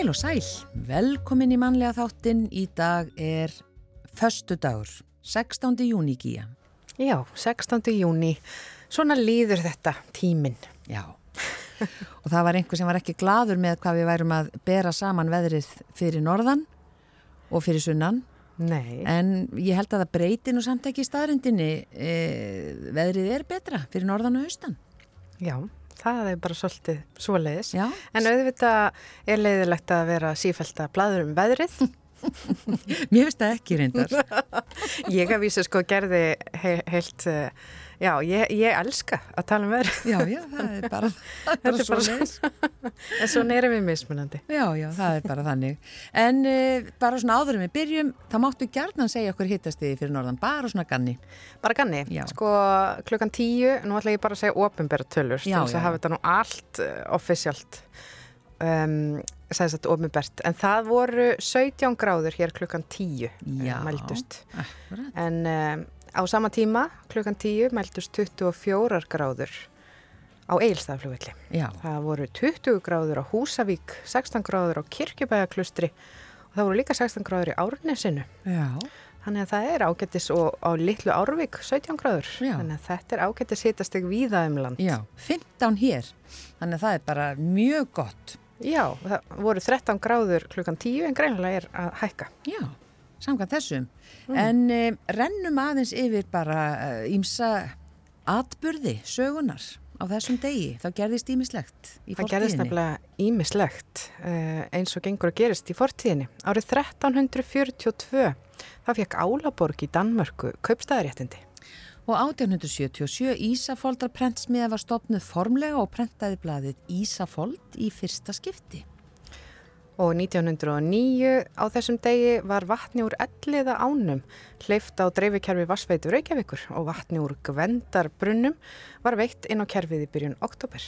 Heil og sæl, velkomin í mannlega þáttinn. Í dag er förstu dagur, 16. júni gíja. Já, 16. júni. Svona líður þetta tíminn. Já, og það var einhver sem var ekki gladur með hvað við værum að bera saman veðrið fyrir norðan og fyrir sunnan. Nei. En ég held að það breyti nú samt ekki í staðrindinni. E, veðrið er betra fyrir norðan og austan. Já, það er bara svolítið svoleiðis. Já. En auðvitað er leiðilegt að vera sífælt að bladur um veðrið. Mér finnst það ekki reyndar. ég að vísa sko gerði he heilt, uh, já, ég, ég elska að tala um veðrið. Já, já, það er bara, það er bara bara svoleiðis. en svona erum við mismunandi. Já, já, það er bara þannig. En uh, bara svona áður en við byrjum, það máttu gjarnan segja okkur hittastiði fyrir norðan, bara svona ganni. Bara ganni, Já. sko klukkan tíu, nú ætla ég bara að segja ofinbæra tölur, Já, já. að hafa þetta nú allt uh, offisjált um, segðist þetta ofinbært, en það voru 17 gráður hér klukkan tíu Já. uh, mældust, Akkurat. en um, á sama tíma klukkan tíu mældust 24 gráður á Eilstaflugvilli. Já, Það voru 20 gráður á Húsavík, 16 gráður á Kirkjubæjaklustri og það voru líka 16 gráður í Árnesinu. já, Þannig að það er ágættis og á litlu Árvík 17 gráður. Já. Þannig að þetta er ágættis hitastig víða um land. já, 15 hér, þannig að það er bara mjög gott. Já, það voru 13 gráður klukkan 10 en greinilega er að hækka. Já, samkvæmt þessum. En um, rennum aðeins yfir bara ímsa atburði, sögunar á þessum degi. Það gerðist ímislegt í Það gerðist fortíðinni. nefnilega ímislegt uh, eins og gengur að gerist í fortíðinni. Árið 1342 þá fekk Álaborg í Danmörku kaupstæðaréttindi. Og 1877 Ísafoldar prentsmiða var stopnuð formlega og prentaði blaðið Ísafold í fyrsta skipti. Og 1909 á þessum degi var vatni úr elliða ánum hleyft á dreifikerfi Vassveitu Reykjavíkur og vatni úr Gvendarbrunnum var veitt inn á kerfið í byrjun oktober.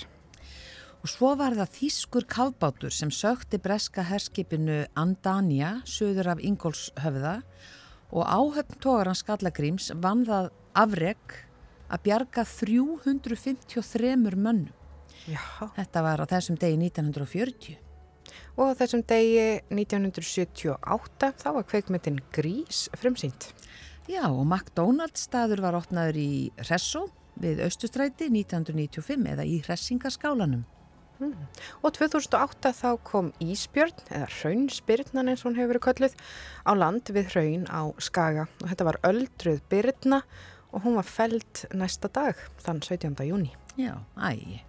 Og svo var það þýskur kafbátur sem sökti breska herskipinu Andania, söður af Ingólfshöfða og áhöfn tógaran Skallagríms vann það afreg að bjarga 353 mönnum. Já. Þetta var á þessum degi 1940. Og á þessum degi 1978 þá var kveikmyndin Grís frumsýnd. Já, og McDonald's staður var opnaður í Hressó við Östustræti 1995 eða í Hressingaskálanum. Og 2008 þá kom Ísbjörn, eða Hraunspyrnan eins og hún hefur verið kölluð, á land við Hraun á Skaga. Og þetta var öldruð Byrna og hún var feld næsta dag, þann 17. júni. Já, æ,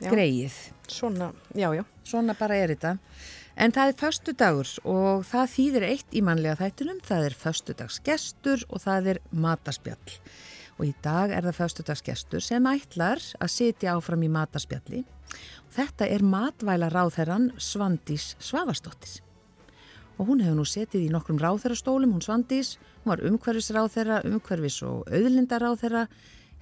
Já. greið. Svona, já, já. Svona bara er þetta. En það er föstudagur og það þýðir eitt í mannlega þættunum. Það er föstudagsgestur og það er mataspjall. Og í dag er það föstudagsgestur sem ætlar að sitja áfram í mataspjalli. Þetta er matvæla ráðherran Svandís Svavastóttir. Og hún hefur nú setið í nokkrum ráðherrastólum, hún Svandís. Hún var umhverfisráðherra, umhverfis og auðlindaráðherra,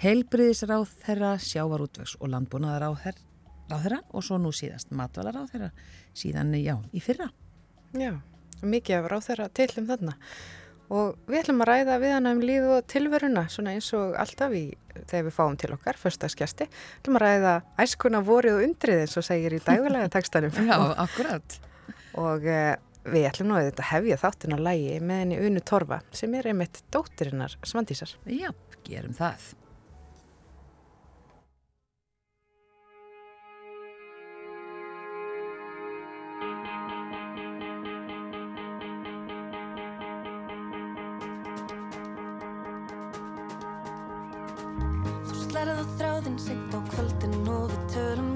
heilbriðisráðherra, sjávarútvegs og landbúnaðaráðherra ráðherra og svo nú síðast matvæla ráðherra síðan, já, í fyrra. Já, mikið af ráð þeirra til um þarna. Og við ætlum að ræða við hana um lífi og tilveruna, svona eins og alltaf í, þegar við fáum til okkar, förstaskjasti. Við ætlum að ræða æskuna vorið og undrið eins og segir í dagvelega tekstanum. Já, akkurat. Og uh, við ætlum nú að þetta hefja þáttin á lægi með henni Unu Torfa sem er einmitt dóttirinnar Svandísar. Já, gerum það. Þráðinn seint á kvöldin og við tölum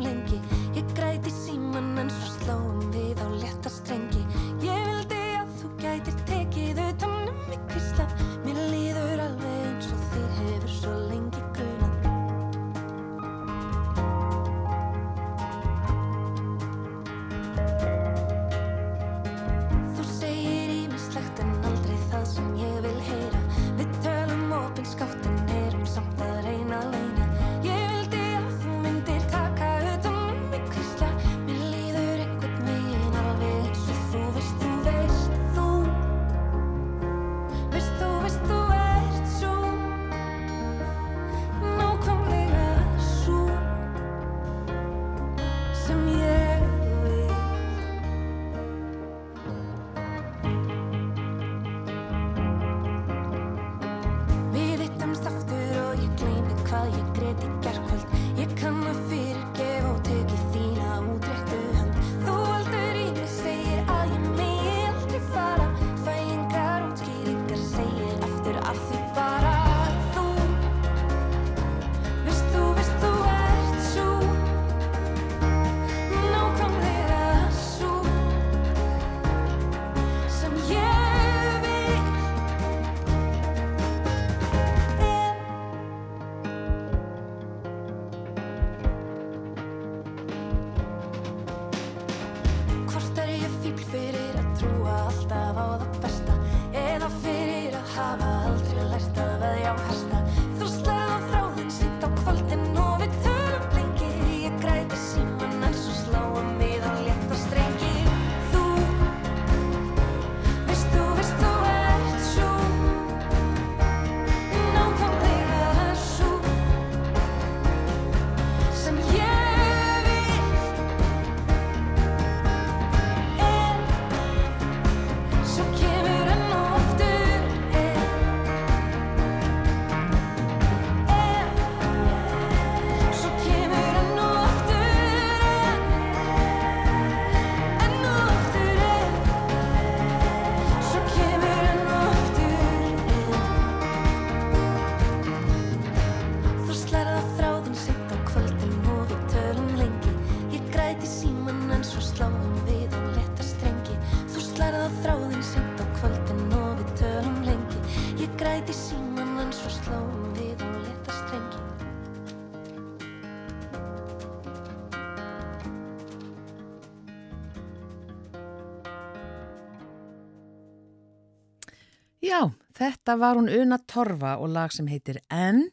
þetta var hún Una Torfa og lag sem heitir N,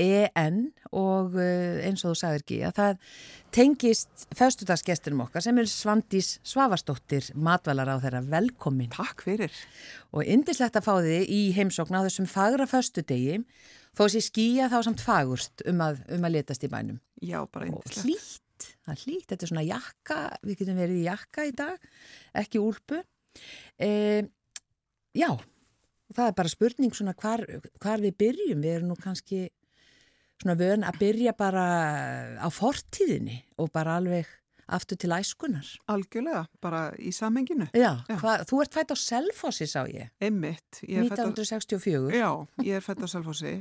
E-N og uh, eins og þú sagðir ekki að það tengist föstudagsgestinum okkar sem er Svandís Svavastóttir, matvælar á þeirra velkomin. Takk fyrir. Og indislegt að fá þið í heimsókn á þessum fagra föstudegi þó sé skýja þá samt fagurst um að, um að letast í bænum. Já, bara Og yndislegt. hlýtt, það er hlýtt, þetta er svona jakka, við getum verið í jakka í dag, ekki úlpu. E, já, það er bara spurning svona hvar, hvar við byrjum, við erum nú kannski svona vön að byrja bara á fortíðinni og bara alveg aftur til æskunar. Algjörlega, bara í samhenginu. Já, Já. Hva, þú ert fætt á Selfossi sá ég, er á- 1964. Já, ég er fætt á Selfossi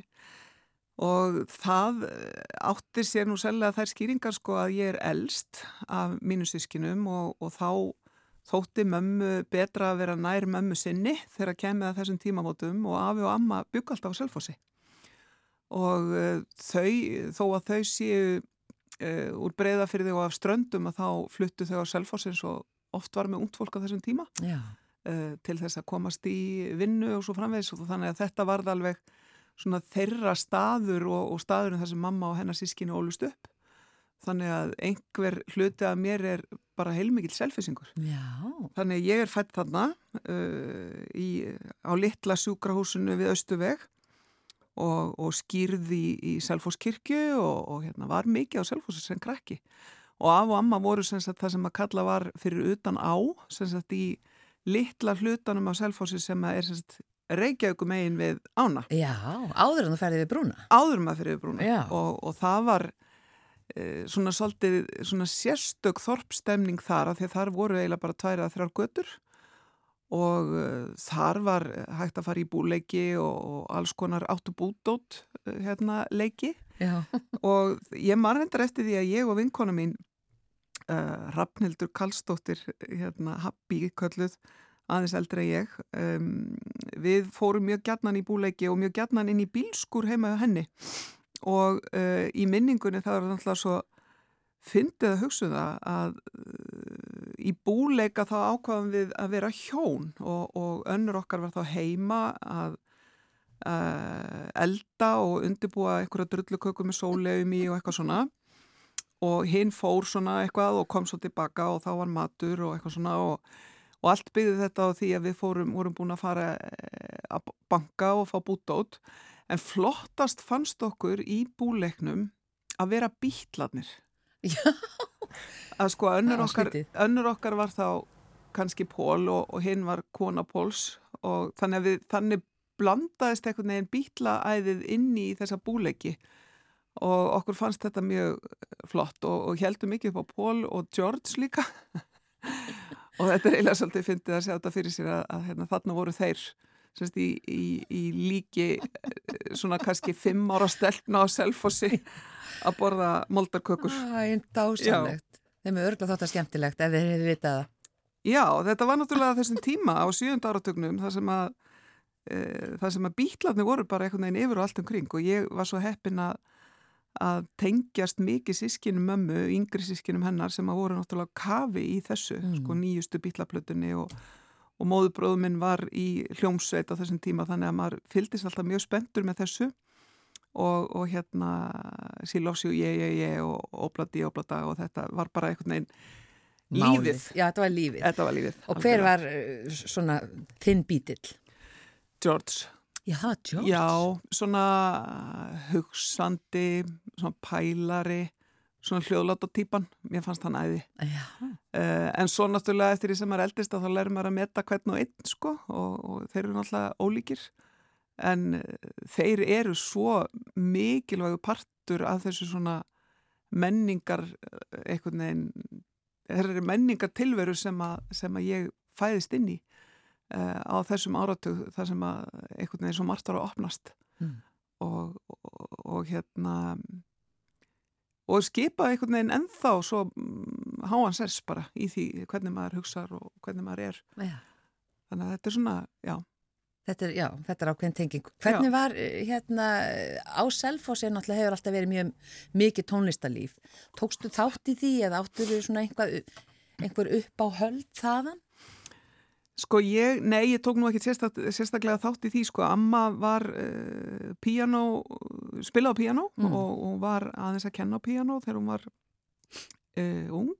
og það eh, áttir sér nú sérlega þær skýringar sko að ég er elst af mínu sískinum og, og þá þótti mömmu betra að vera nær mömmu sinni þegar kemið að þessum tímamótum og afi og amma bygg alltaf á Selfossi. Og uh, þau, þó að þau séu uh, úr breyðafyrði og af ströndum að þá fluttu þau á Selfossi eins og oft var með ungt fólk á þessum tíma uh, til þess að komast í vinnu og svo framvegis. Og þannig að þetta varð alveg svona þeirra staður og, og staðurinn þar sem mamma og hennar sískinu ólust upp. Þannig að einhver hluti af mér er bara heilmikill selfisingur. já, Þannig að ég er fætt þarna uh, í, á litla sjúkrahúsinu við Östuveg og, og skýrði í, í Selfosskirkju og, og hérna, var mikið á Selfossi sem krakki. Og af og amma voru sem sagt, það sem að kalla var fyrir utan á, sem sagt í litla hlutanum á Selfossi sem að er sem sagt Reykjavíkum megin við ána. já, áður en þú ferði við brúna. Áður maður fyrir brúna. Já. Og, og það var svona svolítið svona sérstök þorpstemning þar af því að þar voru eiginlega bara tvær að þrjár götur og uh, þar var hægt að fara í búleiki og, og alls konar áttu búdót uh, hérna leiki. Já, og ég man hendur eftir því að ég og vinkona mín uh, Rafnildur Kallstóttir hérna Happy kölluð aðeins eldri en ég um, við fórum mjög gjarnan í búleiki og mjög gjarnan inn í bílskur heima hjá henni og uh, í minningunni það var náttúrulega svo fyndið að hugsa um það að uh, í búleika þá ákvaðum við að vera hjón og, og önnur okkar var þá heima að uh, elda og undirbúa einhverja drulluköku með sóleum í og eitthvað svona. Og hinn fór svona eitthvað og kom svo tilbaka og þá var matur og eitthvað svona og, og allt byggði þetta á því að við fórum, vorum búin að fara eh, að banka og fá bútót en flottast fannst okkur í búleiknum að vera bítlarnir Já. að sko önnur okkar, önnur okkar var þá kannski Pól og, og hinn var kona Póls og þannig að við þannig blandaðist einhvern veginn bítlaæðið inn í þessa búleiki. Og okkur fannst þetta mjög flott og, og heldum mikið upp á Paul og George líka. Og þetta er eiginlega svolítið fyndið að segja þetta fyrir sér að, að hérna, þarna voru þeir semst, í, í, í líki eh, svona kannski fimm ára stelpna á selfossi að borða moldarkökur Það er dásamlegt. Þeim er örgla þátt að skemmtilegt ef þeir hefur vitað það. Já, þetta var náttúrulega þessum tíma á sjönda áratögnum þar sem að e, þar sem að bítlarnir voru bara einhvern veginn yfir og allt umkring og ég var svo heppin að að tengjast mikið sískinum mömmu, yngri sískinum hennar sem að voru náttúrulega kafi í þessu mm. sko nýjustu bítlaplötunni og, og móðubróðum minn var í hljómsveit á þessum tíma þannig að maður fyldist alltaf mjög spenntur með þessu og, og hérna sílófsi og ég, ég, ég og obladi, oblada og þetta var bara einhvern veginn Málið. lífið. Já, þetta var lífið. Þetta var lífið. Og hver var uh, svona þinn bítill? George. Já, George. Já, svona hugsandi, svona pælari, svona hljóðlátt á típan. Mér fannst hann æði. Uh, en svo náttúrulega eftir því sem maður eldist að þá lærum maður að meta hvern og einn sko og, og þeir eru náttúrulega ólíkir. En uh, þeir eru svo mikilvægu partur af þessu svona menningar uh, einhvern veginn þeir eru menningar tilveru sem að, sem að ég fæðist inn í uh, á þessum áratug þar sem að einhvern veginn svo margt ára opnast Mm. og, og, og hérna og skipa einhvern veginn ennþá svo mm, háan sess bara í því hvernig maður hugsaður og hvernig maður er Já. þannig að þetta er svona, já Þetta er, já, þetta er ákveðin tenging. Hvernig var uh, hérna á Selfossi náttúrulega hefur alltaf verið mjög mikið tónlistarlíf. Tókstu þátt í því eða áttur þú svona einhver, einhver upp á höld þaðan? Sko ég, nei, ég tók nú ekki sérstak, sérstaklega þátt í því, sko, amma var uh, piano, spilaði á piano Mm. og, og var aðeins að kenna á piano þegar hún var uh, ung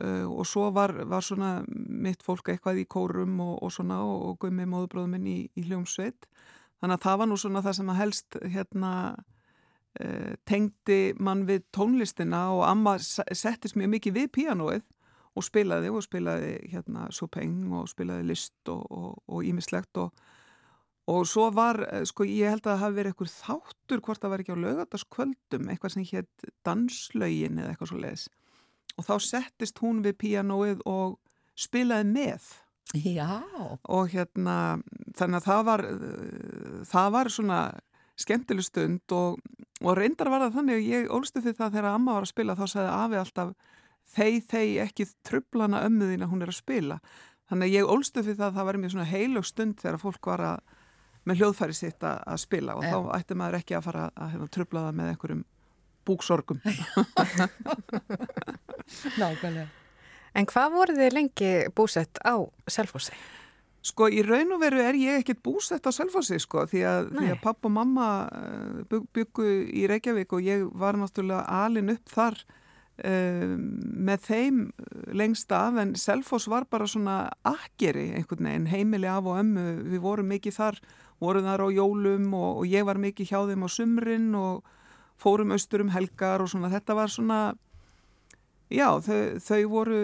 uh, og svo var, var svona mitt fólk eitthvað í kórum og, og svona og, og gummi móðubróðum minn í, í hljómsveit. Þannig að það var nú svona það sem að helst hérna tengdi mann við tónlistina og amma se- settist mjög mikið við pianoið og spilaði og spilaði hérna Chopin og spilaði list og ímislegt og, og svo var, eh, sko ég held að það hafi verið eitthvað þáttur hvort það var ekki á lögataskvöldum eitthvað sem hétt danslögin eða eitthvað svo leiðis og þá settist hún við píanóið og spilaði með Já. og hérna þannig að það var eh, það var svona skemmtileg stund og, og reyndar var það þannig að ég ólstu því það þegar amma var að spila þá sagði afi alltaf þeir þeir ekki trublana ömmuðina hún er að spila þannig að ég ólstu því það að það var mjög svona heilug stund þegar fólk var að með hljóðfæri sitt að, að spila og Já. þá ætti maður ekki að fara að hérna, trubla það með einhverjum búksorgum Nákvæmlega. En hvað voru þið lengi búsett á Selfossi? Sko í raun og veru er ég ekkert búsett á Selfossi sko því að, því að papp og mamma bygg, byggu í Reykjavík og ég var náttúrulega alin upp þar með þeim lengst af en Selfoss var bara svona akkeri einhvern veginn heimili af og ömmu. Við vorum mikið þar, vorum þar á jólum og, og ég var mikið hjá þeim á sumrin og fórum austur um helgar og svona. Þetta var svona Já, þau, þau voru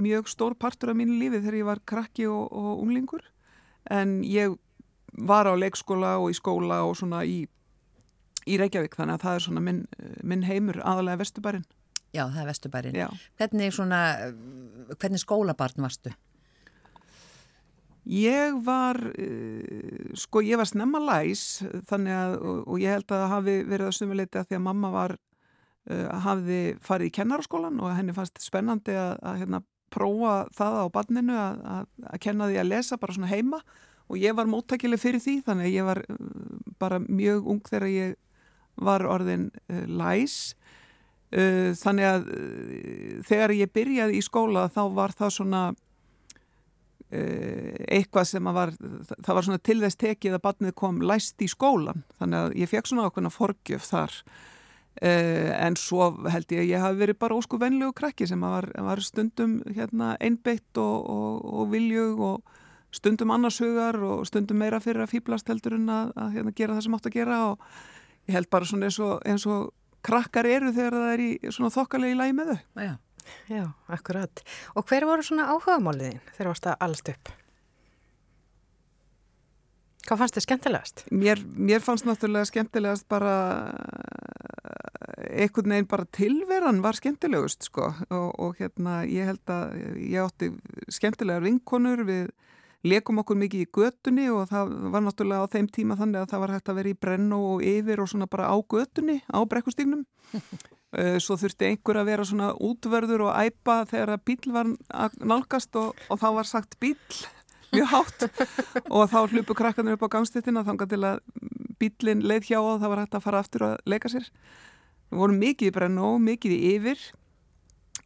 mjög stór partur af mínu lífi þegar ég var krakki og, og unglingur. En ég var á leikskóla og í skóla og svona í, í Reykjavík þannig að það er svona minn, minn heimur aðalega vestubarinn. Já, það er Vesturbærin. Hvernig svona, hvernig skólabarn varstu? Ég var, uh, sko ég var snemma læs þannig að, og, og ég held að það hafi verið að sumuleiti að því að mamma var, uh, hafði farið í kennaraskólan og henni fannst spennandi að, að hérna, prófa það á barninu að, að, kenna því að lesa bara svona heima og ég var móttækileg fyrir því þannig að ég var uh, bara mjög ung þegar ég var orðin læs þannig að uh, þegar ég byrjaði í skóla þá var það svona uh, eitthvað sem að var það var svona til þess tekið að barnið kom læst í skólan þannig að ég fekk svona ákveðna forgjöf þar. En svo held ég að ég hafi verið bara ósku venlegu krakki sem að var, var stundum hérna, einbeitt og, og, og viljug og stundum annarshugar og stundum meira fyrir að fýblast heldur en að, að hérna, gera það sem átt að gera og ég held bara svona eins og, eins og krakkar eru þegar það er í svona þokkalegi lægi með þau. Já. Já, akkurat. Og hver voru svona áhugamáliðin þegar varst að allt upp? Hvað fannst þið skemmtilegast? Mér, mér fannst náttúrulega skemmtilegast bara einhvern veginn bara tilveran var skemmtilegust sko og, og hérna ég held að ég átti skemmtilegar vinkonur við leikum okkur mikið í götunni og það var náttúrulega á þeim tíma þannig að það var hægt að vera í brenn og yfir og svona bara á götunni á brekkustígnum. Eh, svo þurfti einhver að vera svona útverður og æpa þegar að bíl var nálgast og, og þá var sagt bíl mjög hátt. Og þá hlupu krakkanir upp á gangstittina þangar til að bílinn leið hjá og það var hægt að fara aftur að leika sér. Við vorum mikið í brenn og mikið í yfir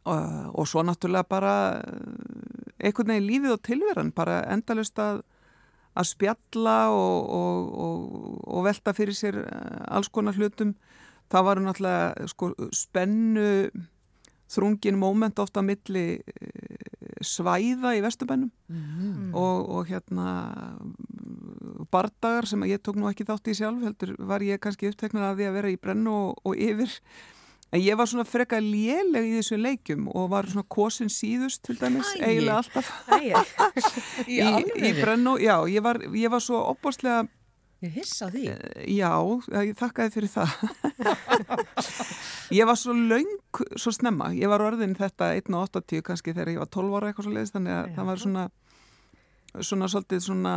og, og svo náttúrulega bara eh, einhvern veginn lífið og tilveran bara endalust að, að spjalla og, og velta fyrir sér eh, alls konar hlutum. Það var náttúrulega sko, spennu þrungin móment ofta á milli eh, svæða í Vesturbænum. Mm. og, og hérna bardagar sem ég tók nú ekki þátt í sjálf heldur var ég kannski uppteknar að því að vera í brenn og, og yfir en ég var svona freka léleg í þessu leikum og var svona kosin síðust til dæmis, Æ, eiginlega alltaf í, í brenn og já, ég var, ég var svo opbáslega Ég hissa því. Eh, já, ég þakkaði fyrir það. ég var svo laung, svo snemma. Ég var orðin þetta 1.80 kannski þegar ég var 12 ára eitthvað svo leiðist, þannig að Já. það var svona, svona svolítið svona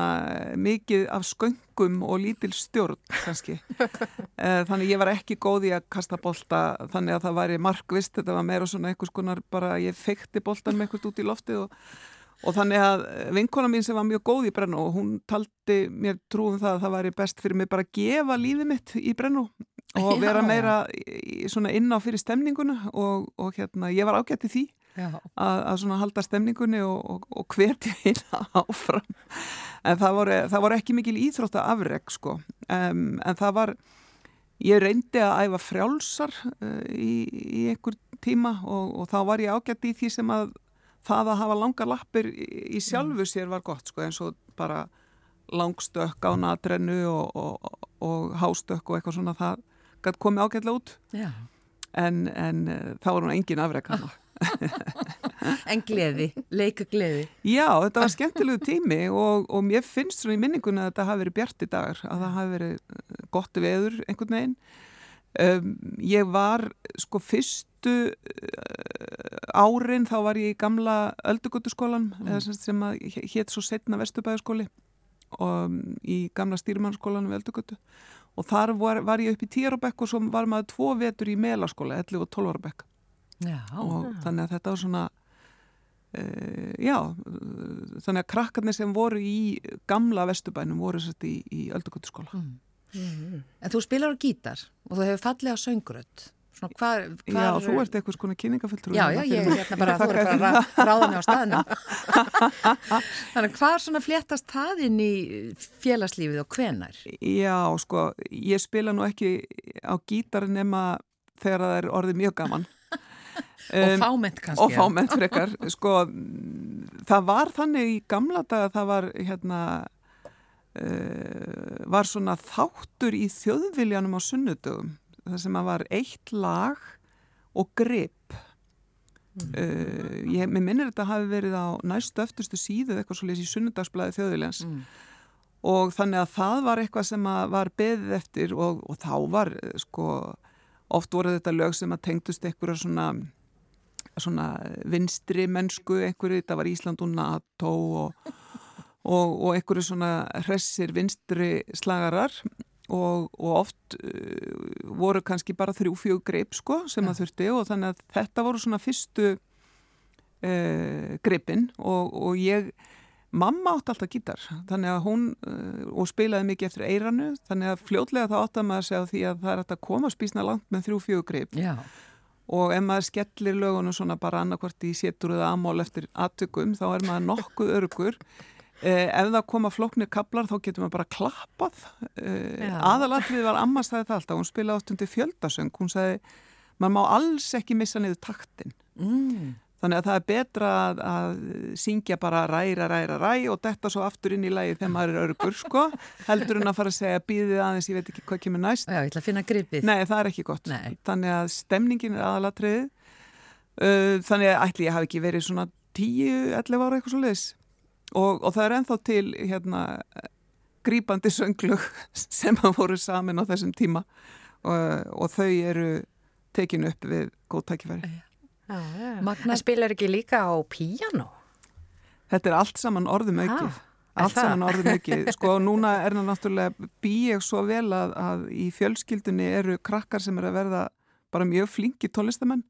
mikið af sköngum og lítil stjórn kannski. Eh, þannig ég var ekki góð í að kasta bolta þannig að það væri markvist, þetta var meira svona eitthvað skonar bara, ég feikti boltan með eitthvað út í loftið og Og þannig að vinkona mín sem var mjög góð í brennu og hún taldi mér trúum það að það væri best fyrir mig bara að gefa lífið mitt í brennu og vera meira svona inn á fyrir stemninguna og, og hérna ég var ágætt í því að, að svona halda stemningunni og, og, og hverti hérna áfram. En það voru, það voru ekki mikil íþrótt að afreg sko um, en það var, ég reyndi að æfa frjálsar uh, í, í einhver tíma og þá var ég ágætt í því sem að það að hafa langa lappir í sjálfu mm. sér var gott sko eins og bara langstökk á natrennu og, og, og hástökk og eitthvað svona það komið ágætlega út Já. en, en uh, það var hún engin afreg hann En gleði, leika gleði. Já, þetta var skemmtilegu tími og, og mér finnst svona í minningunni að þetta hafi verið bjart í dagar að það hafi verið eh, gott veður einhvern veginn. Um, ég var sko fyrstu uh, árin þá var ég í gamla öldugötuskólan mm. sem hétt svo setna Vesturbæðaskóli og um, í gamla stýrimannskólan við öldugötu. Og þar var, var ég upp í tíarabekk og svo var maður tvo vetur í melaskóla 11 og 12 ára bekk og þannig að þetta var svona uh, já þannig að krakkarnir sem voru í gamla Vesturbænum voru sett í, í öldugötuskóla. Mm. Mm. En þú spilar á gítar og þú hefur fallið á söngrödd Hvar, hvar já, þú ert eitthvað svona kynningafullur Já, já, ég er hérna bara, þú ert bara að ráða mig á staðnum. Þannig, hvað svona fléttast það inn í félagslífið og hvenar? Já, sko, ég spila nú ekki á gítar nema þegar það er orðið mjög gaman Og um, fáment kannski Og fáment frekar, sko það var þannig í gamla daga það var hérna uh, var svona þáttur í þjóðviljanum á sunnudögum það sem að var eitt lag og grip mm. uh, ég minnir þetta hafi verið á næstu öftustu síðu eitthvað svo lesið í sunnudagsblæði þjóðviljans mm. og þannig að það var eitthvað sem var beðið eftir og, og þá var sko oft voru þetta lög sem að tengdust eitthvað svona svona vinstri mennsku einhverju, þetta var Ísland og NATO og og, og einhverju svona hressir vinstri slagarar og, og oft uh, voru kannski bara þrjú-fjög greip sko sem að þurfti og þannig að þetta voru svona fyrstu uh, greipin og, og ég mamma átti alltaf gítar þannig að hún uh, og spilaði mikið eftir eiranu þannig að fljótlega það átti að maður segja því að það er að koma spísna langt með þrjú-fjög greip Já. Og ef maður skellir lögunum svona bara annarkvart í sétur eða amól eftir aðtökum þá er maður nokkuð örgur Eh, ef það koma flóknir kablar þá getur maður bara klappað. Eh, aðalatrið var Amma stæði það alltaf hún spilaði átt undir fjöldasöng. Hún sagði, maður má alls ekki missa niður taktin. Mm. Þannig að það er betra að, að syngja bara ræra, ræra, ræ og detta svo aftur inn í lægi þegar maður er örgur sko, heldur hún að fara að segja býðið aðeins, ég veit ekki hvað kemur næst. Já, ég ætla að finna gripið. Nei, það er ekki gott, Nei. þannig að stemningin er aðalatrið uh, þannig að ætli ég hafi ekki verið svona 10-11 ára eitthvað svo leiðis og, og það er enþá til hérna grýpandi sönglug sem að voru samin á þessum tíma. Og, og þau eru tekinu upp við góð tækifæri. Já, já. Magna- spilar ekki líka á píjano? Þetta er allt saman orðum aukið. Er Allt það? saman orðum aukið. Sko núna er það náttúrulega bý ég svo vel að, að í fjölskyldunni eru krakkar sem er að verða bara mjög flinki tónlistamenn.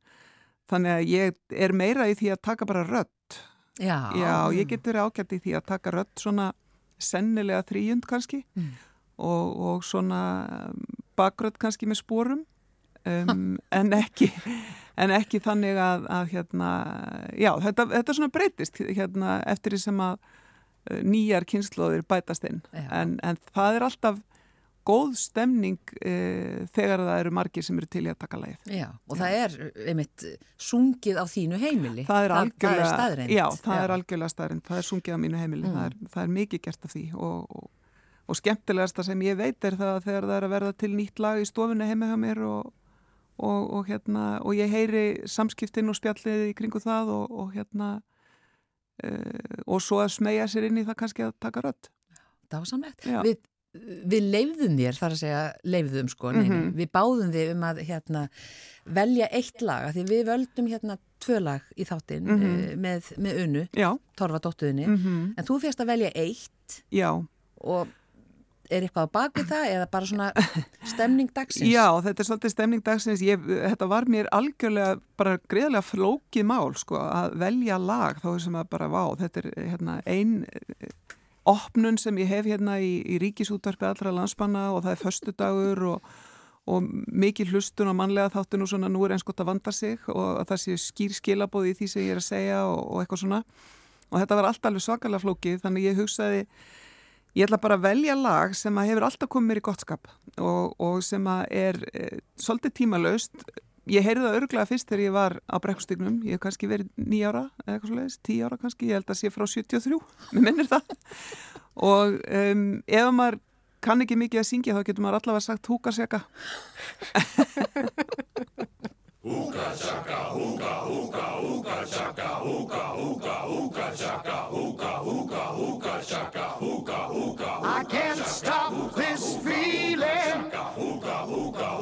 Þannig að ég er meira í því að taka bara rödd. Já, Já, ég get verið ágætt í því að taka rödd svona sennilega þrýjund kannski Mm. og, og svona bakrödd kannski með spórum um, en ekki en ekki þannig að, að hérna, já, þetta, þetta svona breytist hérna eftir því sem að uh, nýjar kynnslóðir bætast inn Já. en, en það er alltaf góð stemning uh, þegar það eru margir sem eru til í að taka lagið. Já, og það er einmitt sungið á þínu heimili. Það er algjörlega, það staðreind. já, það er algjörlega staðrind, það er sungið á mínu heimili, Mm. það, er, það er mikið gert af því og, og, og skemmtilegasta sem ég veit er það að þegar það er að verða til nýtt lag í stofunni heima hjá mér og, og, og hérna, og ég heyri samskiptin og spjallið í kringu það og, og hérna uh, og svo að smegja sér inn í það kannski að taka rödd. Dásamlegt. Við, við leifðum þér, þar að segja leifðum sko, nei, Mhm. við báðum þig um að hérna, velja eitt lag, því við völdum hérna tvö lag í þáttinn Mhm. með, með unnu, Torfa dóttuðinni, mm en þú férst að velja eitt já, og er eitthvað á bakvið það eða bara svona stemning dagsins? Já, þetta er svolítið stemning dagsins. Ég, þetta var mér algjörlega bara greiðlega flókið mál sko að velja lag þá sem að bara vá. Þetta er hérna, ein eh, opnun sem ég hef hérna í, í ríkisútvarpi allra landspanna og það er föstudagur og, og mikið hlustun og mannlega þáttun og svona nú er eins gott að vanda sig og að það sé skýr skilabóði í því sem ég er að segja og, og eitthvað svona. Og þetta var allt alveg svakalega flókið þannig ég hugsaði Ég ætla bara að velja lag sem að hefur alltaf komið mér í gott skap og, og sem að er e, svolítið tímalaust. Ég heyrði það örglega fyrst þegar ég var á brekkustygnum, ég hef kannski verið nýjára eða eitthvað svoleiðis, tíu ára kannski, ég held að sé frá 73, mér minnir það. Og um, ef maður kann ekki mikið að syngja þá getur maður allavega sagt Ooka chaka, ooka, ooka, ooka chaka, ooka, ooka, ooka chaka, ooka, ooka, ooka chaka, ooka, ooka. I can't stop this feeling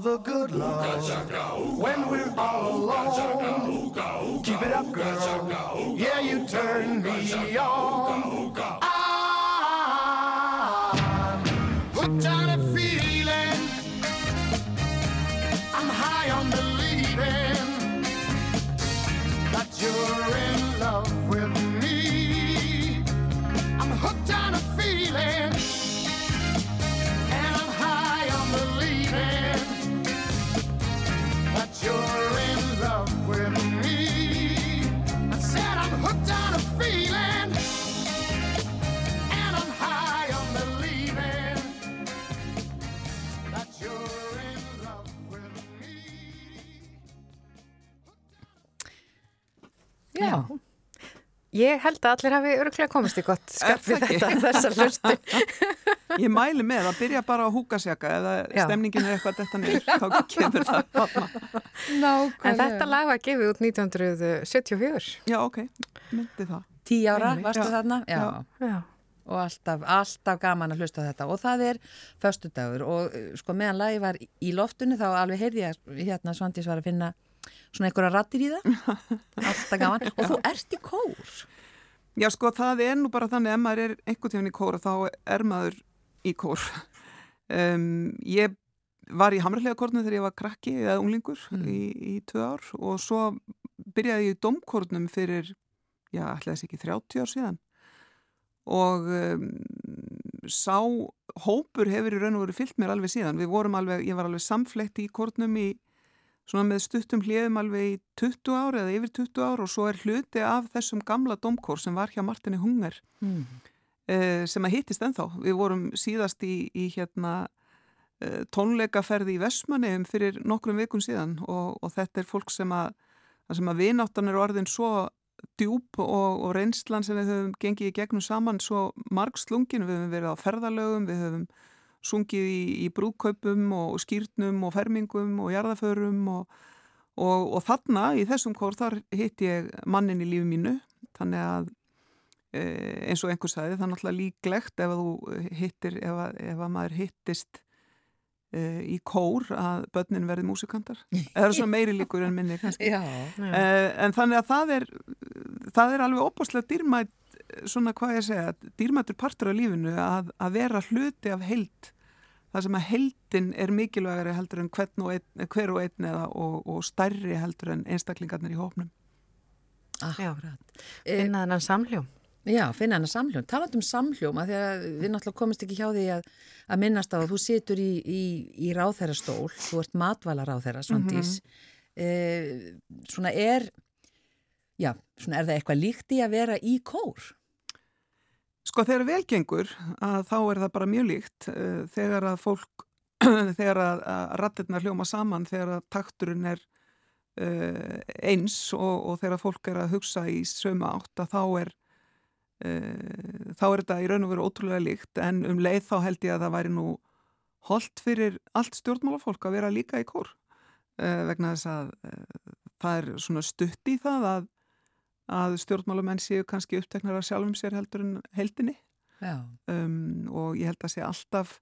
The good love when we're all alone. Keep it up, Ég held að allir hafi öruglega komist í gott skap við þetta, þessa hlustu. Ég mæli með að byrja bara á húkasjaka eða Já. stemningin er eitthvað þetta niður, þá kemur það. Nákvæmlega. En þetta lag var gefið út 1974. Já, ok, myndi það. Tí ára, Einmitt. varstu Já. þarna? Já. Já. Og alltaf, alltaf gaman að hlusta á þetta. Og það er föstudagur og uh, sko meðan lagi var í loftunni þá alveg heyrði ég hérna Svandís var að finna svona einhverja rattir í það. Alltaf gaman. Og þú ert í kór. Já, sko, það er nú bara þannig ef maður er einhvern tíðan í kór þá er maður í kór. Um, ég var í hamræðlega kórnum þegar ég var krakki eða unglingur í, í tvö ár og svo byrjaði ég í domkórnum fyrir, já, ætlaði þess ekki 30 ár síðan og um, sá hópur hefur í raun og veru fyllt mér alveg síðan. Við vorum alveg, ég var alveg samflett í kórnum í svona með stuttum hliðum alveg í 20 ár eða yfir 20 ár og svo er hluti af þessum gamla domkór sem var hjá Martini Hunger Mm. eh, sem að hittist ennþá. Við vorum síðast í, í hérna eh, tónleikaferði í Vestmanneum fyrir nokkrum vikun síðan og, og þetta er fólk sem að, að vináttan er orðin svo djúb og, og reynslan sem við höfum gengið í gegnum saman svo margslungin, við höfum verið á ferðalögum, við höfum sungið í, í brúkaupum og skýrnum og fermingum og jarðaförum og, og, og þarna í þessum kór þar hitt ég mannin í lífi mínu. Þannig að e, eins og einhver sagði það er náttúrulega líklegt ef að þú hittir, ef að, ef að maður hittist e, í kór að börnin verði músikantar. Eða svona meiri líkur en minni kannski. Já. e, en þannig að það er það er alveg opaslega dýrmætt svona hvað ég að segja, dýrmættur partur af lífinu að, að vera hluti af held það sem að heldin er mikilvægari heldur en hvern og einn, hver og einn eða og, og stærri heldur en einstaklingarnir í hópnum Akkurat. Eh, Finna þennan samhljóm. Já, finna hana samhljóm. Taland um samhljóm að því að við náttúrulega komist ekki hjá því að, að minnast á að þú situr í, í, í ráþærastól, þú ert matvæla ráþæra, Svandís. eh, svona er, já, svona er það eitthvað líkt í að vera í kór? Sko þegar velgengur að þá er það bara mjög líkt uh, þegar að fólk, þegar að, að rattirnar hljóma saman, þegar að takturinn er uh, eins og, og þegar að fólk er að hugsa í sömu átt að þá er uh, þá er þetta í raun og veru ótrúlega líkt. En um leið þá held ég að það væri nú holdt fyrir allt stjórnmálafólk að vera líka í kór uh, vegna þess að það er svona stutt í það að að stjórnmálamenn séu kannski uppteknar af sjálfum sér heldur en heldinni um, og ég held að sé alltaf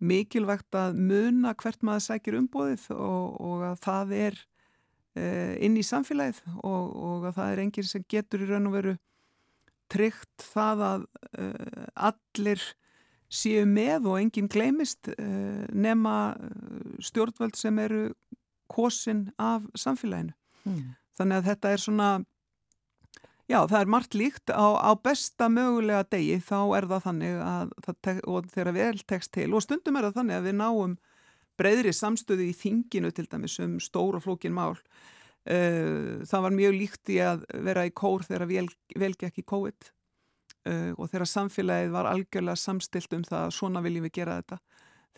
mikilvægt að muna hvert maður sækir umbóðið og, og að það er uh, inn í samfélagið og, og að það er enginn sem getur í raun og veru tryggt það að uh, allir séu með og enginn gleymist uh, nema uh, stjórnvöld sem eru kosin af samfélaginu. Mm. Þannig að þetta er svona Já, það er margt líkt á, á besta mögulega degi þá er það þannig að það og þegar vel tekst til og stundum er það þannig að við náum breyðri samstöðu í þinginu til dæmis um stóra flókin mál. Uh, það var mjög líkt í að vera í kór þegar vel, vel gekk í COVID uh, og þegar samfélagið var algjörlega samstilt um það að svona viljum við gera þetta.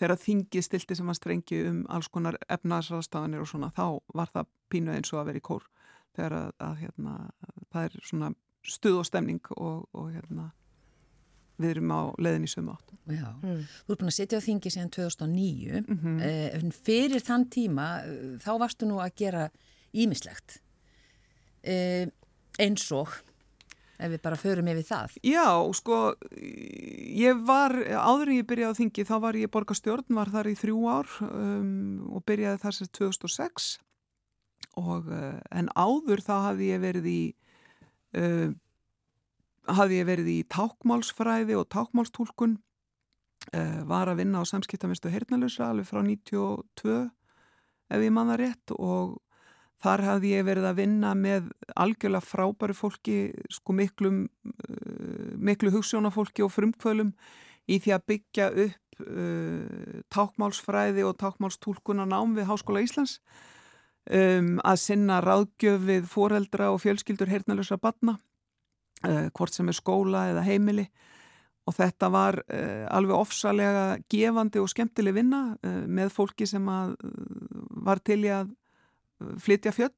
Þegar þingið stilti sem að strengi um alls konar efnaðsraðstafanir og svona þá var það pínu eins og að vera í kór þegar að, að hérna, það er svona stuð og stemning og, og hérna, við erum á leðin í sömu átt. Já. Mm. Þú ert búin að sitja á þingi síðan 2009. Mm Eh, en fyrir þann tíma eh, þá varstu nú að gera ímislegt eh, eins og ef við bara förum yfir það Já, sko, ég var, áður en ég byrjaði á þingi, þá var ég borgarstjórn, var þar í þrjú ár um, og byrjaði þar sem 2006 og uh, en áður þá hafði ég verið í, uh, hafði ég verið í tákmálsfræði og tákmálstúlkun, uh, var að vinna á samskiptamistu hernalösa alveg frá 92 ef ég manna rétt og Þar hafði ég verið að vinna með algjörlega frábæru fólki, sko miklum, uh, miklu hugssjónafólki og frumkvölum í því að byggja upp tákmálsfræði og tákmálstúlkunar nám við Háskóla Íslands, um, að sinna ráðgjöf við foreldra og fjölskyldur heyrnalösa batna, uh, hvort sem er skóla eða heimili og þetta var uh, alveg ofsalega gefandi og skemmtileg vinna uh, með fólki sem að, var til í að flytja fjöll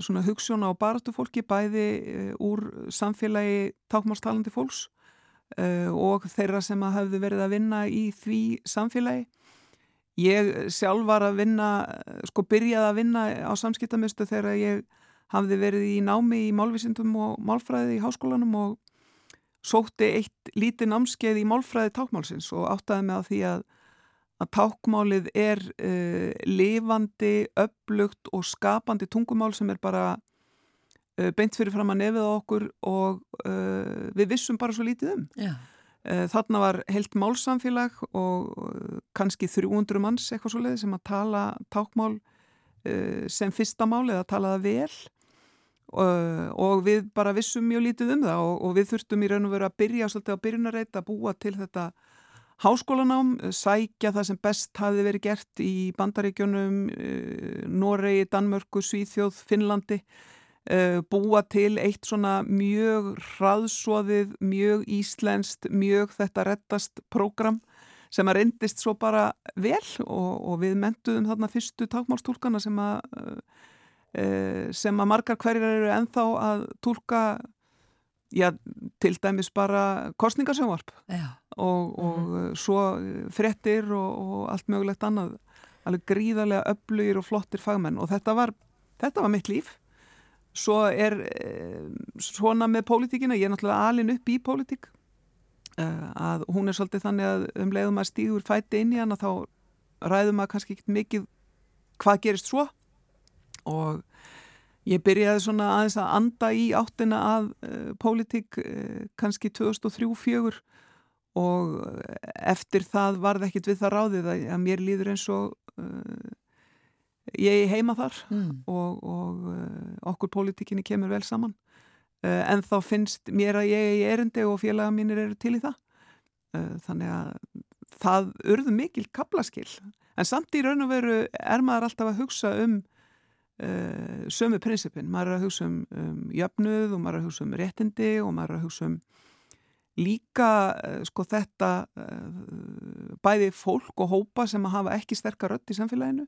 svona hugssjóna og baratu fólki bæði úr samfélagi tákmálstalandi fólks og þeirra sem að hafðu verið að vinna í því samfélagi. Ég sjálf var að vinna, sko byrjaði að vinna á samskiptamistu þegar ég hafði verið í námi í málvísindum og málfræði í háskólanum og sótti eitt lítið námskeið í málfræði tákmálsins og áttaði mig á því að, að tákmálið er uh, lifandi, upplugt og skapandi tungumál sem er bara uh, beint fyrir fram að nefið okkur og uh, við vissum bara svo lítið um. Já. Þarna var heilt málsamfélag og kannski 300 manns eitthvað svo leiði sem að tala tákmál sem fyrsta mál eða talaða vel. Og, við bara vissum mjög lítið um það og, við þurftum í raun og veru að byrja svolítið á byrjunarreit að búa til þetta háskólanám, sækja það sem best hafi verið gert í bandaríkjónum, Noregi, Danmörku, Svíþjóð, Finnlandi búa til eitt svona mjög hraðsóðið, mjög íslenskt, mjög þetta rettast prógram sem að reyndist svo bara vel og, og við mentuðum þarna fyrstu takmálstúlkana sem að Eh, sem að margar hverjar eru enþá að tólka já, til dæmis bara kostningarsjónvarp og, og mm -hmm. svo frettir og, og allt mögulegt annað. Alveg gríðarlega öflugir og flottir fagmenn og þetta var, þetta var mitt líf svo er eh, svona með pólitíkina, ég er náttúrulega alin upp í pólitík eh, að hún er svolítið þannig að um leiðum að stígur fæti inn í hana þá ræðum að kannski ekkit mikið hvað gerist svo. Og ég byrjaði svona aðeins að anda í áttina að uh, pólitík uh, kannski 2003-04 og eftir það var það ekkit við það ráðið að, að mér líður eins og uh, ég heima þar mm. og, og okkur pólitíkinni kemur vel saman. En þá finnst mér að ég er erindi og félaga mínir eru til í það. Þannig að það urðu mikil kaplaskil en samt í raun og veru er maður alltaf að hugsa um uh, sömu prinsipin, maður er að hugsa um, um jöfnuð og maður er að hugsa um réttindi og maður er að hugsa um líka uh, sko þetta uh, bæði fólk og hópa sem að hafa ekki sterkar rött í samfélaginu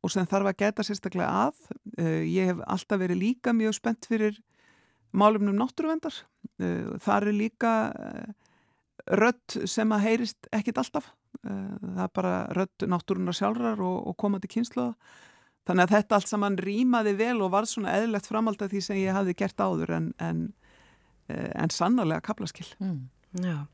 og sem þarf að geta sérstaklega að ég hef alltaf verið líka mjög spennt fyrir málumnum náttúruvendar þar er líka rött sem að heyrist ekkit alltaf það er bara rött náttúrunar sjálfrar og, og komandi kynsluða Þannig að þetta allt saman rýmaði vel og var svona eðlert framald af því sem ég hafði gert áður en, en, eh, en sannarlega kaplaskill. Mm. Já,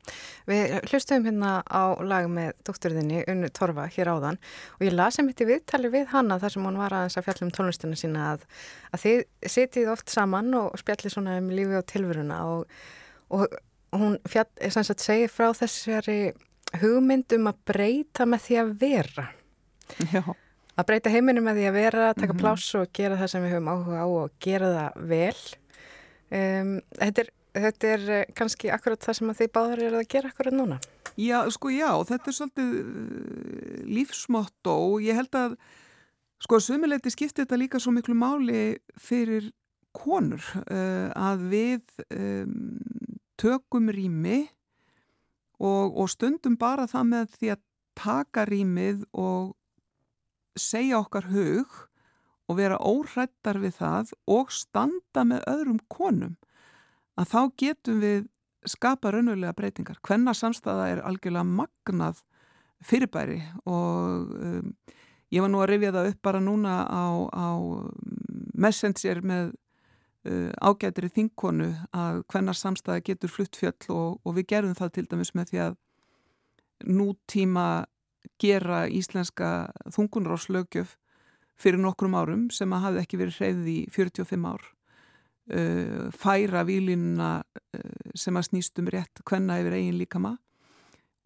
við hlustum hérna á lag með doktorðinni Unnu Torfa hér áðan og ég lasi mitt í viðtali við hanna þar sem hún var aðeins að fjalla um tónlistina sína að, að þið setið oft saman og spjalli svona um lífi og tilveruna og, og hún fjall, sagt, segir frá þessari hugmynd um að breyta með því að vera. Já að breyta heiminu með því að vera, taka mm -hmm. pláss og gera það sem við höfum áhuga á og gera það vel. Um, þetta, er, þetta er eh, kannski akkurat það sem þið báðar eru að gera akkurat núna. Já, sko já, þetta er svolítið uh, lífsmotto og ég held að sko sömuleiti skiptir þetta líka svo miklu máli fyrir konur uh, að við um, tökum rými og, og stundum bara það með því að taka rýmið og segja okkar hug og vera óhrættar við það og standa með öðrum konum að þá getum við skapa raunulega breytingar. Hvenna samstæða er algjörlega magnað fyrirbæri og um, ég var nú að rifja það upp bara núna á, á messenger með uh, ágætri þingkonu að hvenna samstæða getur flutt fjöll og, og við gerum það til dæmis með því að nútíma gera íslenska þungunráslögjöf fyrir nokkrum árum sem að hafi ekki verið hreyðið í 45 ár uh, færa výlinuna uh, sem að snýstum rétt hvenna yfir eigin líkama.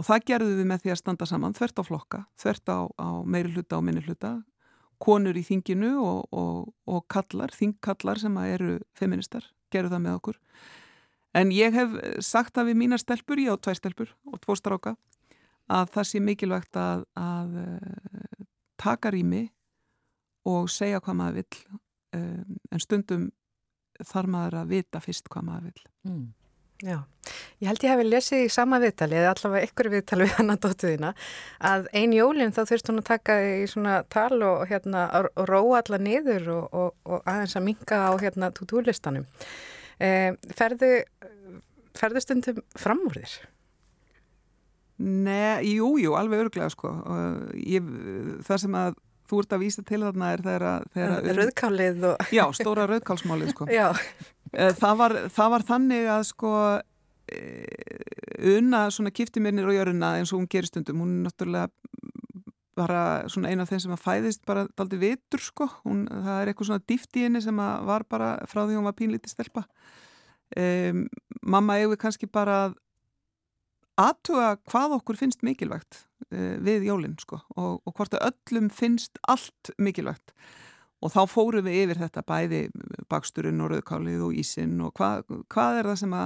Og það gerðum við með því að standa saman þvert á flokka, þvert á, á meiri hluta og minni hluta. Konur í þinginu og, og, og kallar, þingkallar sem eru feministar, gerðu það með okkur. En ég hef sagt það við mína stelpur, ég á tvær stelpur og tvo stráka að það sé mikilvægt að, að uh, taka rými og segja hvað maður vil um, en stundum þarf maður að vita fyrst hvað maður vil. Mm. Já, ég held ég hef lesið í sama viðtali eða allavega ykkur viðtali við hann að dóttuðina að ein jólinn þá þurft hún að taka í svona tal og hérna og róa alla niður og, og, og aðeins að minga á hérna tútúlistanum. Eh, ferðu, ferðu stundum fram úr þér? Nei, jú, jú, alveg örglega sko. Ég, það sem að þú ert að vísa til þarna er þeirra... Rauðkálið og... Já, stóra rauðkálsmálið sko. Já. Eh, það var, það var þannig að sko eh, unna svona nýra á jöruna eins og hún gerir stundum. Hún er náttúrulega bara svona eina af þeim sem að fæðist bara daldi vitur sko. Hún, það er eitthvað svona dýft í henni sem var bara frá því hún var pínlítið stelpa. Um, mamma eigið kannski bara að aðtuga hvað okkur finnst mikilvægt uh, við jólinn sko og, og hvort að öllum finnst allt mikilvægt. Og þá fórum við yfir þetta bæði baksturinn og rauðkálið og ísinn og hvað, hvað er það sem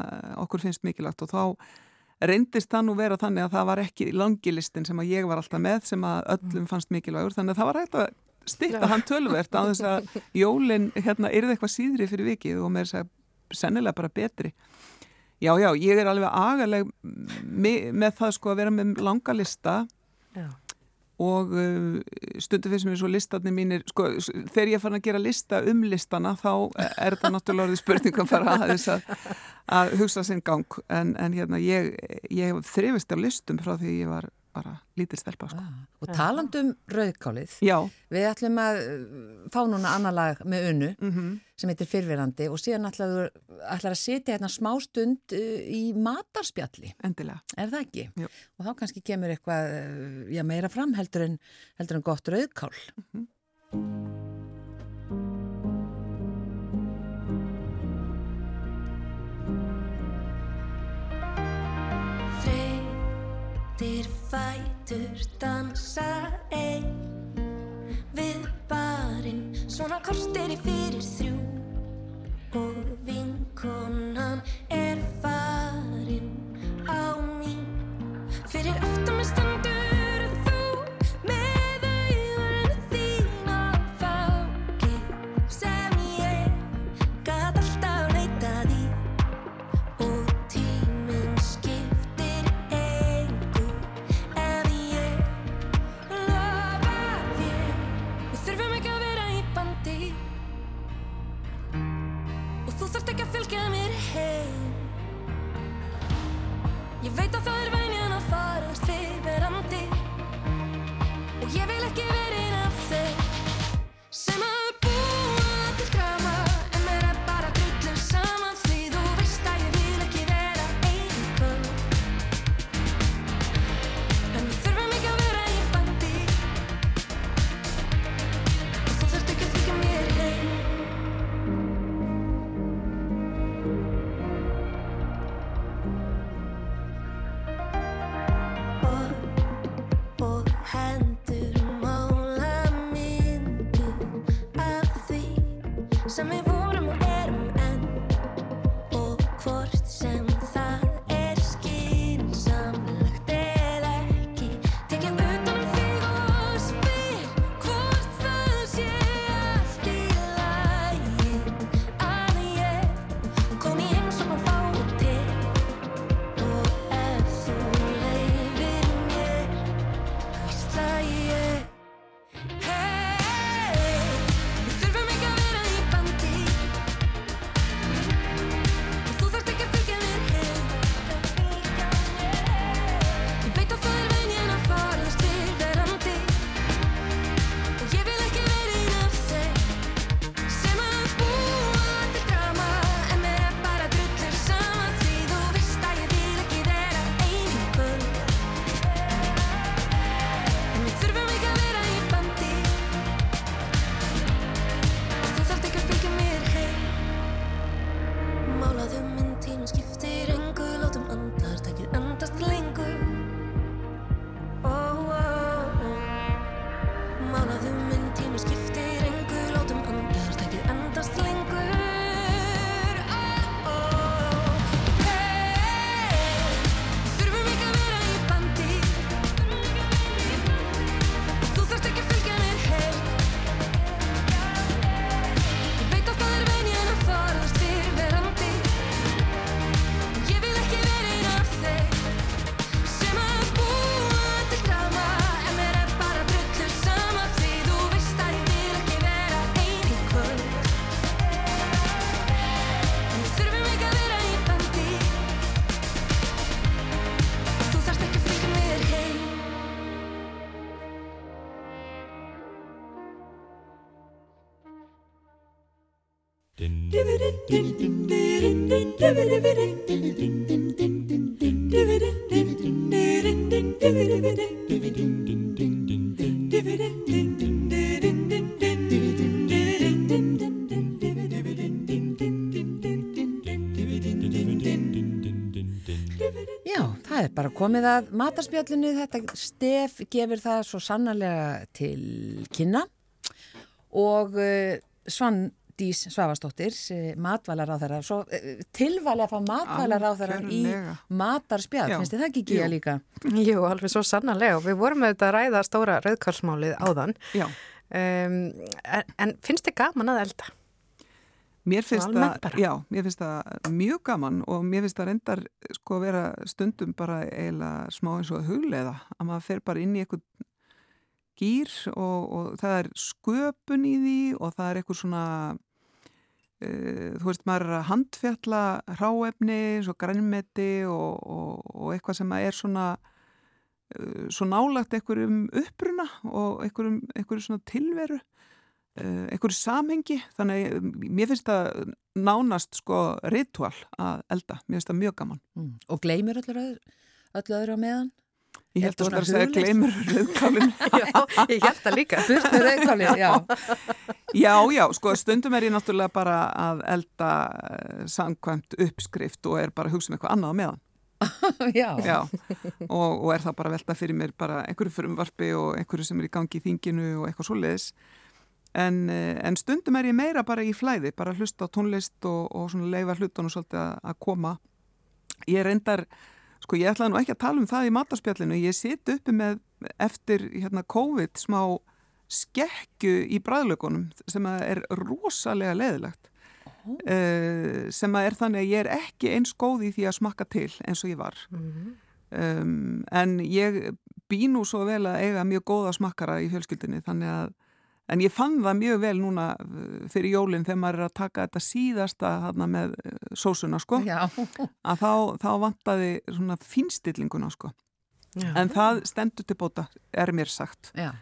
okkur finnst mikilvægt? Og þá reyndist það nú vera þannig að það var ekki langilistin sem að ég var alltaf með sem að öllum fannst mikilvægur. Þannig að það var hægt að styrta hann tölvert á þess að jólinn hérna, er það eitthvað síðri fyrir vikið og með þess að sennilega bara betri já, já, ég er alveg agaleg með, með það sko að vera með langa lista já. og uh, stundu fyrir sem er svo listatni mínir sko, þegar ég fann að gera lista um listana þá er það náttúrulega spurningum fara að þess að, að hugsa sinn gang en, en hérna ég, ég þrifist á listum frá því ég var bara lítil stelpa sko. ah, og talandum rauðkálið Já. við ætlum að uh, fá núna annar lag með unnu mm -hmm. sem heitir fyrfirandi og síðan ætlaður, ætlaður að setja hérna smá stund uh, í matarspjalli endilega, er það ekki? Jú. og þá kannski kemur eitthvað uh, já, meira fram heldur en, heldur en gott rauðkál mm -hmm. Fætur dansa einn Við barinn svona kortir í fyrir þrjú. Og vinkonan er farinn á mín Fyrir aftan komið að matarspjallinu, þetta stef gefur það svo sannarlega til kynna. Og uh, Svandís Svavastóttir, uh, matvælar á þeirra, svo uh, tilvæli að fá matvælar á þeirra í matarspjall, finnst þið það ekki gíja Jú. líka? Jú, alveg svo sannarlega. Og við vorum auðvitað að ræða stóra rauðkálsmálið áðan. Um, en, en finnst þið gaman að elda? Mér finnst, það, já, mér finnst það mjög gaman og mér finnst það reyndar sko að vera stundum bara eiginlega smá eins og að hugleiða. Að maður fer bara inn í eitthvað gýr og, og það er sköpun í því og það er eitthvað svona uh, þú veist maður er að handfjalla ráefni, svo grænmeti og, og, og eitthvað sem er svona uh, svo nálagt einhverjum uppruna og einhverjum, einhverjum svona tilveru einhverju samhengi þannig að mér finnst það nánast sko ritual að elda mér finnst það mjög gaman Mm. Og gleymir öllu öðru, öllu öðru á meðan? ég Er held að það svona að segja gleymur rauðkálin ég held það líka. Já. já, já, sko stundum er ég náttúrulega bara að elda uh, samkvæmt uppskrift og er bara að hugsa um eitthvað annað meðan já. já, og, og er það bara velta fyrir mér bara einhverju frumvarpi og einhverju sem er í gangi í þinginu og eitthvað svoleiðis en, eh, en stundum er ég meira bara í flæði bara hlusta á tónlist og, og leifa hlutunum svolítið að, að koma. Ég reyndar, sko ég ætlaði nú ekki að tala um það í matarspjallinu, ég sit uppi með eftir hérna COVID smá skekkju í bræðlökunum sem er rosalega leðilegt uh, sem er þannig að ég er ekki eins góð í því að smakka til eins og ég var. Um, en ég bý nú svo vel að eiga mjög góða smakkara í fjölskyldinni þannig að en ég fann það mjög vel núna uh, fyrir jólinn þegar maður er að taka þetta síðasta hana, með uh, sósuna sko Já, að þá, þá vantaði svona fínstillinguna sko Já. en það stendur til bóta er mér sagt já.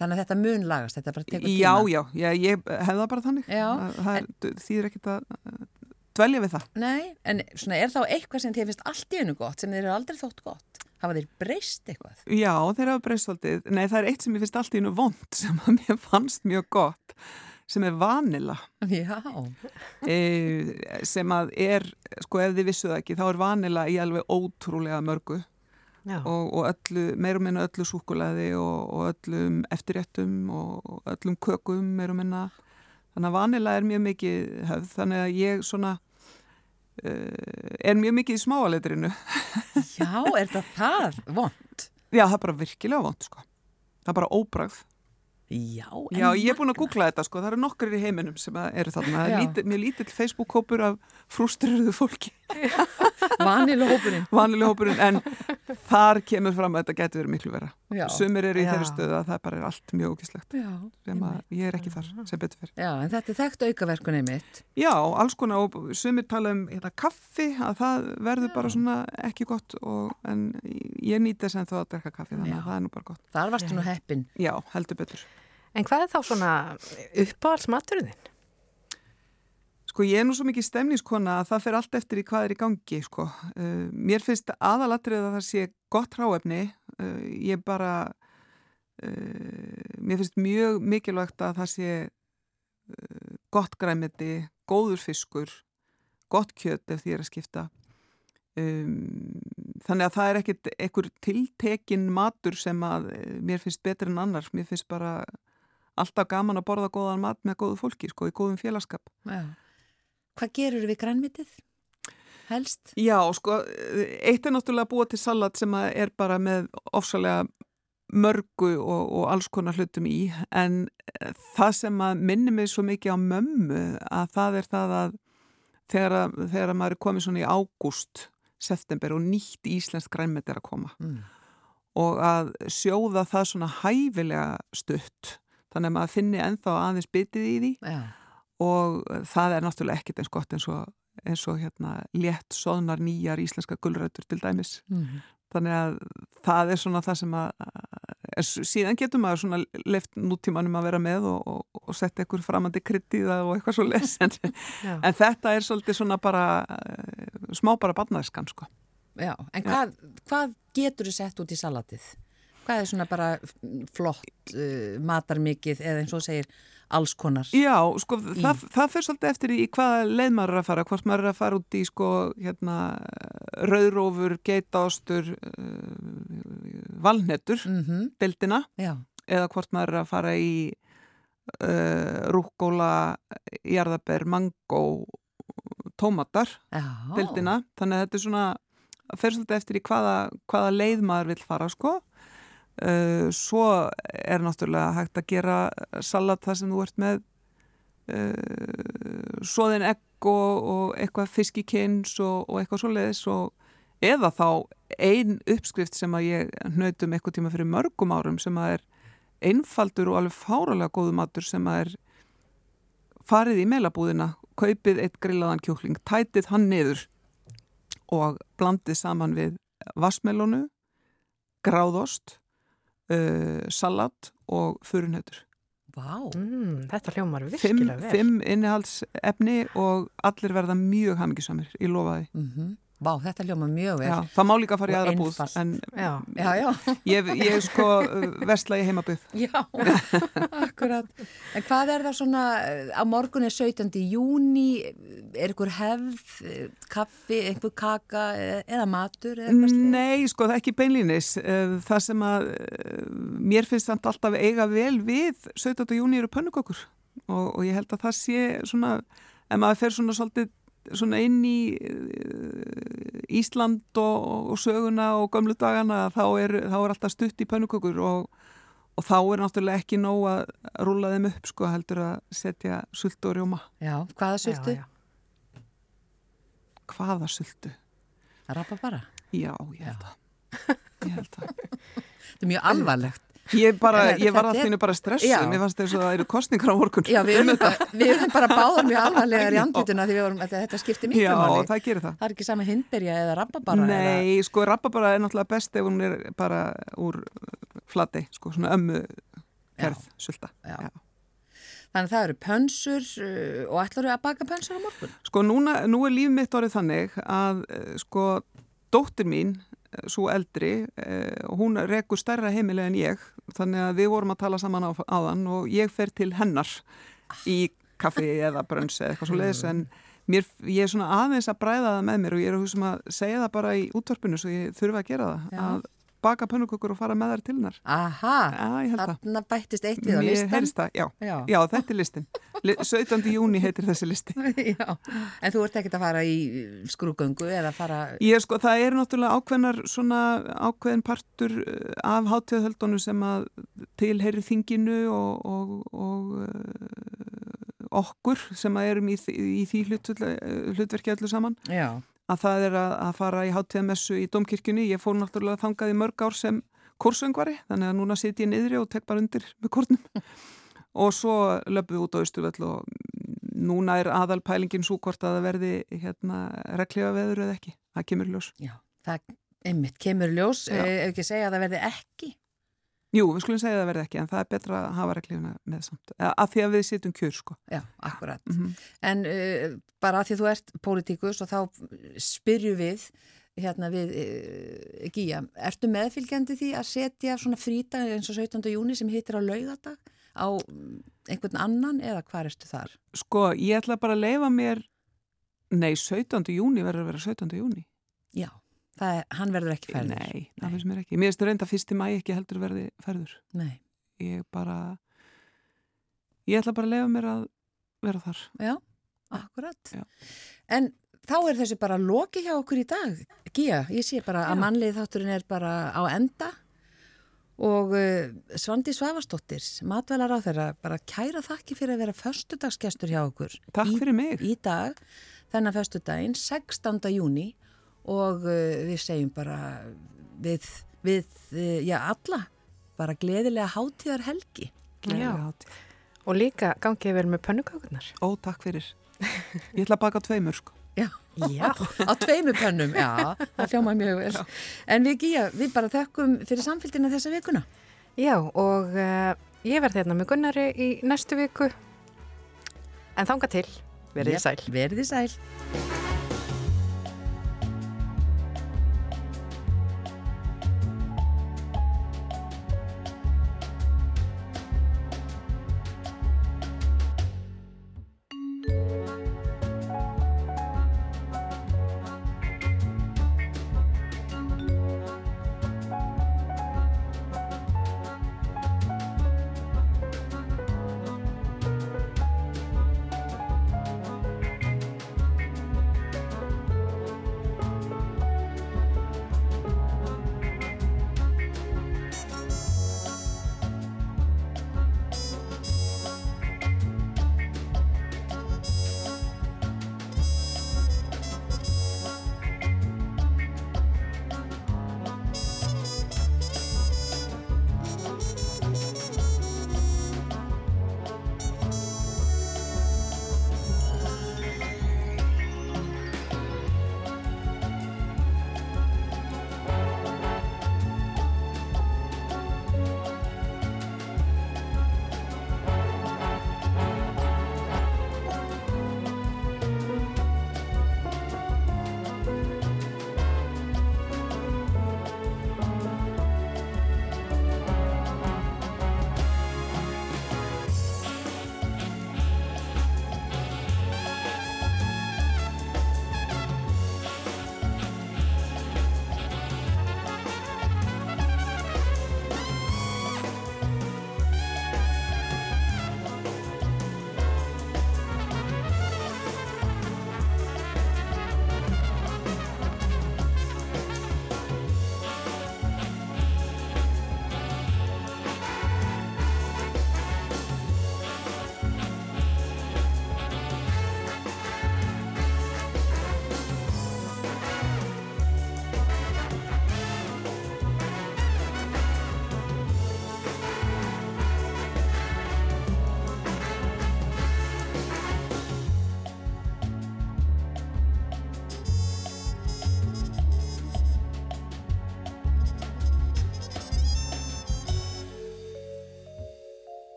Þannig að þetta mun lagast, þetta bara tekur tíma. Já, já, ég hefði það bara þannig Það- er, þýðir ekkit að uh, dvelja við það Nei, en svona er þá eitthvað sem þið finnst allt í einu gott, sem þið eru aldrei þótt gott? Hafa þeir breyst eitthvað? Já, þeir hafa breyst svolítið. Nei, það er eitt sem ég finnst allt í einu vond sem að mér fannst mjög gott sem er vanila Já, e, sem að er, sko ef þið vissu það ekki, þá er vanila í alveg ótrúlega mörgu Já. og, og öllu, meir og minna öllu súkulaði og, og öllum eftirréttum og, og öllum kökum meir og minna. Þannig að vanila er mjög mikið höfð, þannig að ég svona er mjög mikið í smáaletrinu. já, er þetta það vond? Já, það er bara virkilega vond, sko. Það er bara óbragð. Já, Já, ég er búin að googla þetta sko, það eru nokkur í heiminum sem eru þarna, lítill, mjög lítill Facebook-hópur af frústriruðu fólki, Vanilhópurinn. vanileg hópurinn, en þar kemur fram að þetta getur verið miklu vera. Já. Sumir eru í Já. þeirri stöðu að það bara er allt mjög Já, að ég er ekki þar, sem betur fyrir. já, en þetta er þekkt aukaverkunni mitt. Já, alls konar, og sumir tala um hérna, kaffi, að það verður bara svona ekki gott, og, en ég nýti þess en þá að drekka kaffi, þannig Já. að það er nú bara gott. Þar varstu nú heppin. Já, heldur betur. En hvað er þá svona uppáhaldsmaturinn þinn? Sko ég er nú svo mikið stemningskona að það fer allt eftir í hvað er í gangi sko. Uh, mér finnst aðalatrið að það sé gott ráefni. Uh, ég bara, uh, mér finnst mjög mikilvægt að það sé uh, gott græmiti, góður fiskur, gott kjött ef því er að skipta. Um, þannig að það er ekkit einhver tiltekin matur sem að uh, mér finnst betur en annar. Mér finnst bara alltaf gaman að borða góðan mat með góðu fólki sko, í góðum félagskap. Já. Hvað gerur við grænmitið? Helst? Já, sko, eitt er náttúrulega að búa til salat sem að er bara með ofsalega mörgu og, og alls konar hlutum í, en eh, það sem að minni mig svo mikið á mömmu að það er það að þegar, að, þegar að maður er komið svona í ágúst, september og nýtt íslenskt grænmet er að koma Mm. og að sjóða það svona hæfilega stutt, þannig að maður finni ennþá aðeins bitið í því Já. Og það er náttúrulega ekkert eins gott eins og, eins og hérna létt soðnar nýjar íslenska gulrætur til dæmis Mm. þannig að það er svona það sem að s- síðan getur maður svona leift nútímanum að vera með og, og, og setja einhver framandi það og eitthvað svo les en, en þetta er svolítið svona bara uh, smá bara barnaðiskan sko. Já, en hvað, hvað getur þú sett út í salatið? Hvað er svona bara flott uh, matarmikið eða eins og segir alls konar? Já, sko, það, það fyrir svolítið eftir í hvaða leið maður er að fara, hvort maður er að fara út í sko, hérna, rauðrófur, geitaostur, uh, valnetur, Mm deildina, Já, eða hvort maður er að fara í uh, rúkkóla, jarðaber, mangó, tómatar, já. deildina, þannig að þetta er svona, fyrir svolítið eftir í hvaða, hvaða leið maður vil fara, sko. Uh, svo er náttúrulega hægt að gera salat þar sem þú ert með. Uh, svoðin egg og, og eitthvað fiskikins og, og eitthvað svoleiðis og eða þá ein uppskrift sem að ég hnautum eitthvað tíma fyrir mörgum árum sem að er einfaldur og alveg fáralega góðu matur sem að er farið í meilabúðina, kaupið eitt grillaðan kjúkling, tætið hann niður og blandið saman við vassmelónu, gráðost, uh, salat og furunhautur. Vá, Mm, þetta hljómar Fimm, virkilega vel. fimm innihaldsefni og allir verða mjög hamingisamir í lofaði. mm Vá, þetta hljóma mjög vel. Já, það má líka fara í aðra búð en Já. já, já. ég, ég sko uh, versla í heimabúð. Já, akkurat. En hvað er það svona, eh, á morgun er 17. júni, er ykkur hefð, eh, kaffi, einhver kaka eða matur eða? Nei, sko það er ekki beinlínis. Eh, Það sem að mér finnst samt alltaf eiga vel við 17. júni eru pönnukökur og, og ég held að það sé svona, ef maður fer svona svolítið svona inn í uh, Ísland og, og söguna og gömlu dagana þá er, þá er alltaf stutt í pönnukökur og, og þá er náttúrulega ekki nóg að rúla þeim upp sko heldur að setja sultu og rjóma. Já, hvaða sultu? Já, já. Hvaða sultu? Rappa bara. Já, ég held að. Ég held að. Þetta er mjög alvarlegt. Ég, bara, ég var alltaf innu bara stressuð, Já. mér fannst þess að það eru kostningar á morgun. Já, við erum bara, við erum bara báðar mjög alvarlegar í andlutuna því vorum, þetta, þetta skiptir miklu Já, máli. það gerir það. Það er ekki sama hindberja eða rappa bara. Nei, sko, rababara er náttúrulega best ef hún er bara úr flatei, sko, svona ömmu kerð, sulta. Já. Já. Þannig að það eru pönsur uh, og ætlar að baka pönsur á morgun? Sko, núna, nú er líf mitt orðið þannig að, eh, sko, dóttir mín, svo eldri, eh, hún rekur stærra heimilega en ég, þannig að við vorum að tala saman á, áðan og ég fer til hennar í kaffi eða brönns eða eitthvað svo leiðis en mér, ég er svona aðeins að bræða það með mér og ég er að hugsa um að segja það bara í útvarpinu svo ég þurfa að gera það, Já. að baka pönnukökur og fara með þær til hennar. Aha, þarna bættist eitt við á listan. það, já. Já. Já, þetta er listin. Li- 17. júni heitir þessi listi. Já, en þú ert ekkert að fara í skrúgöngu eða fara... Ég sko, það er náttúrulega ákveðnar svona ákveðin partur uh, af hátíðahöldunum sem að tilheyri þinginu og, og, og uh, okkur sem að erum í, í því hlutverki, hlutverki öllu saman Já, að það er að, að fara í hátíðamessu í domkirkjunni. Ég fór náttúrulega þangað í mörg ár sem kursöngvari, þannig að núna sit ég niðri og tek bara undir með kórnum og svo löpum við út á Östuvöll og núna er aðalpælingin svo hvort að það verði hérna reglifa veður eða ekki. Það kemur ljós. já, það einmitt kemur ljós, eh, ef ekki segja að það verði ekki. Jú, við skulum segja að það verði ekki, en það er betra að hafa reglífuna með samt. Að því að við sitjum kjör, sko. Já, akkurat. Mm En uh, bara að því þú ert pólitíkus og þá spyrju við hérna við uh, Gíja, ertu meðfylgjandi því að setja svona frítag eins og 17. júni sem hittir á laugadag á mm, einhvern annan eða hvað ertu þar? Sko, ég ætla bara að leifa mér, nei, 17. júni verður að vera 17. júni. Já, er, hann verður ekki færður. Nei, það finnst mér ekki. Mér finnst reynda fyrst í mæ ekki heldur verði ferður. Nei. Ég bara, ég ætla bara að leifa mér að vera þar. Já, akkurat. Já. En þá er þessi bara loki hjá okkur í dag. Gíja, ég sé bara að Já. mannlið þátturinn er bara á enda og uh, Svandi Svavastóttir, matvælar á þeirra, bara kæra þakki fyrir að vera föstudagsgestur hjá okkur. Takk í, fyrir mig. Í dag, þennan föstudaginn, 16. júni og uh, við segjum bara við, við uh, já, alla, bara gleðilega hátíðar helgi. Gleðilega hátíð. Og líka gangið vel með pönnukökunar. Ó, takk fyrir. Ég ætla að baka tveimur, sko. Já. Já. á tveimu pönnum, já, það hljóma mjög vel. En við Gíja, við bara þökkum fyrir samfélgina þessa vikuna. Já, og uh, ég verð hérna með Gunnari í næstu viku. En þanga til, verið þið sæl. Verðið sæl.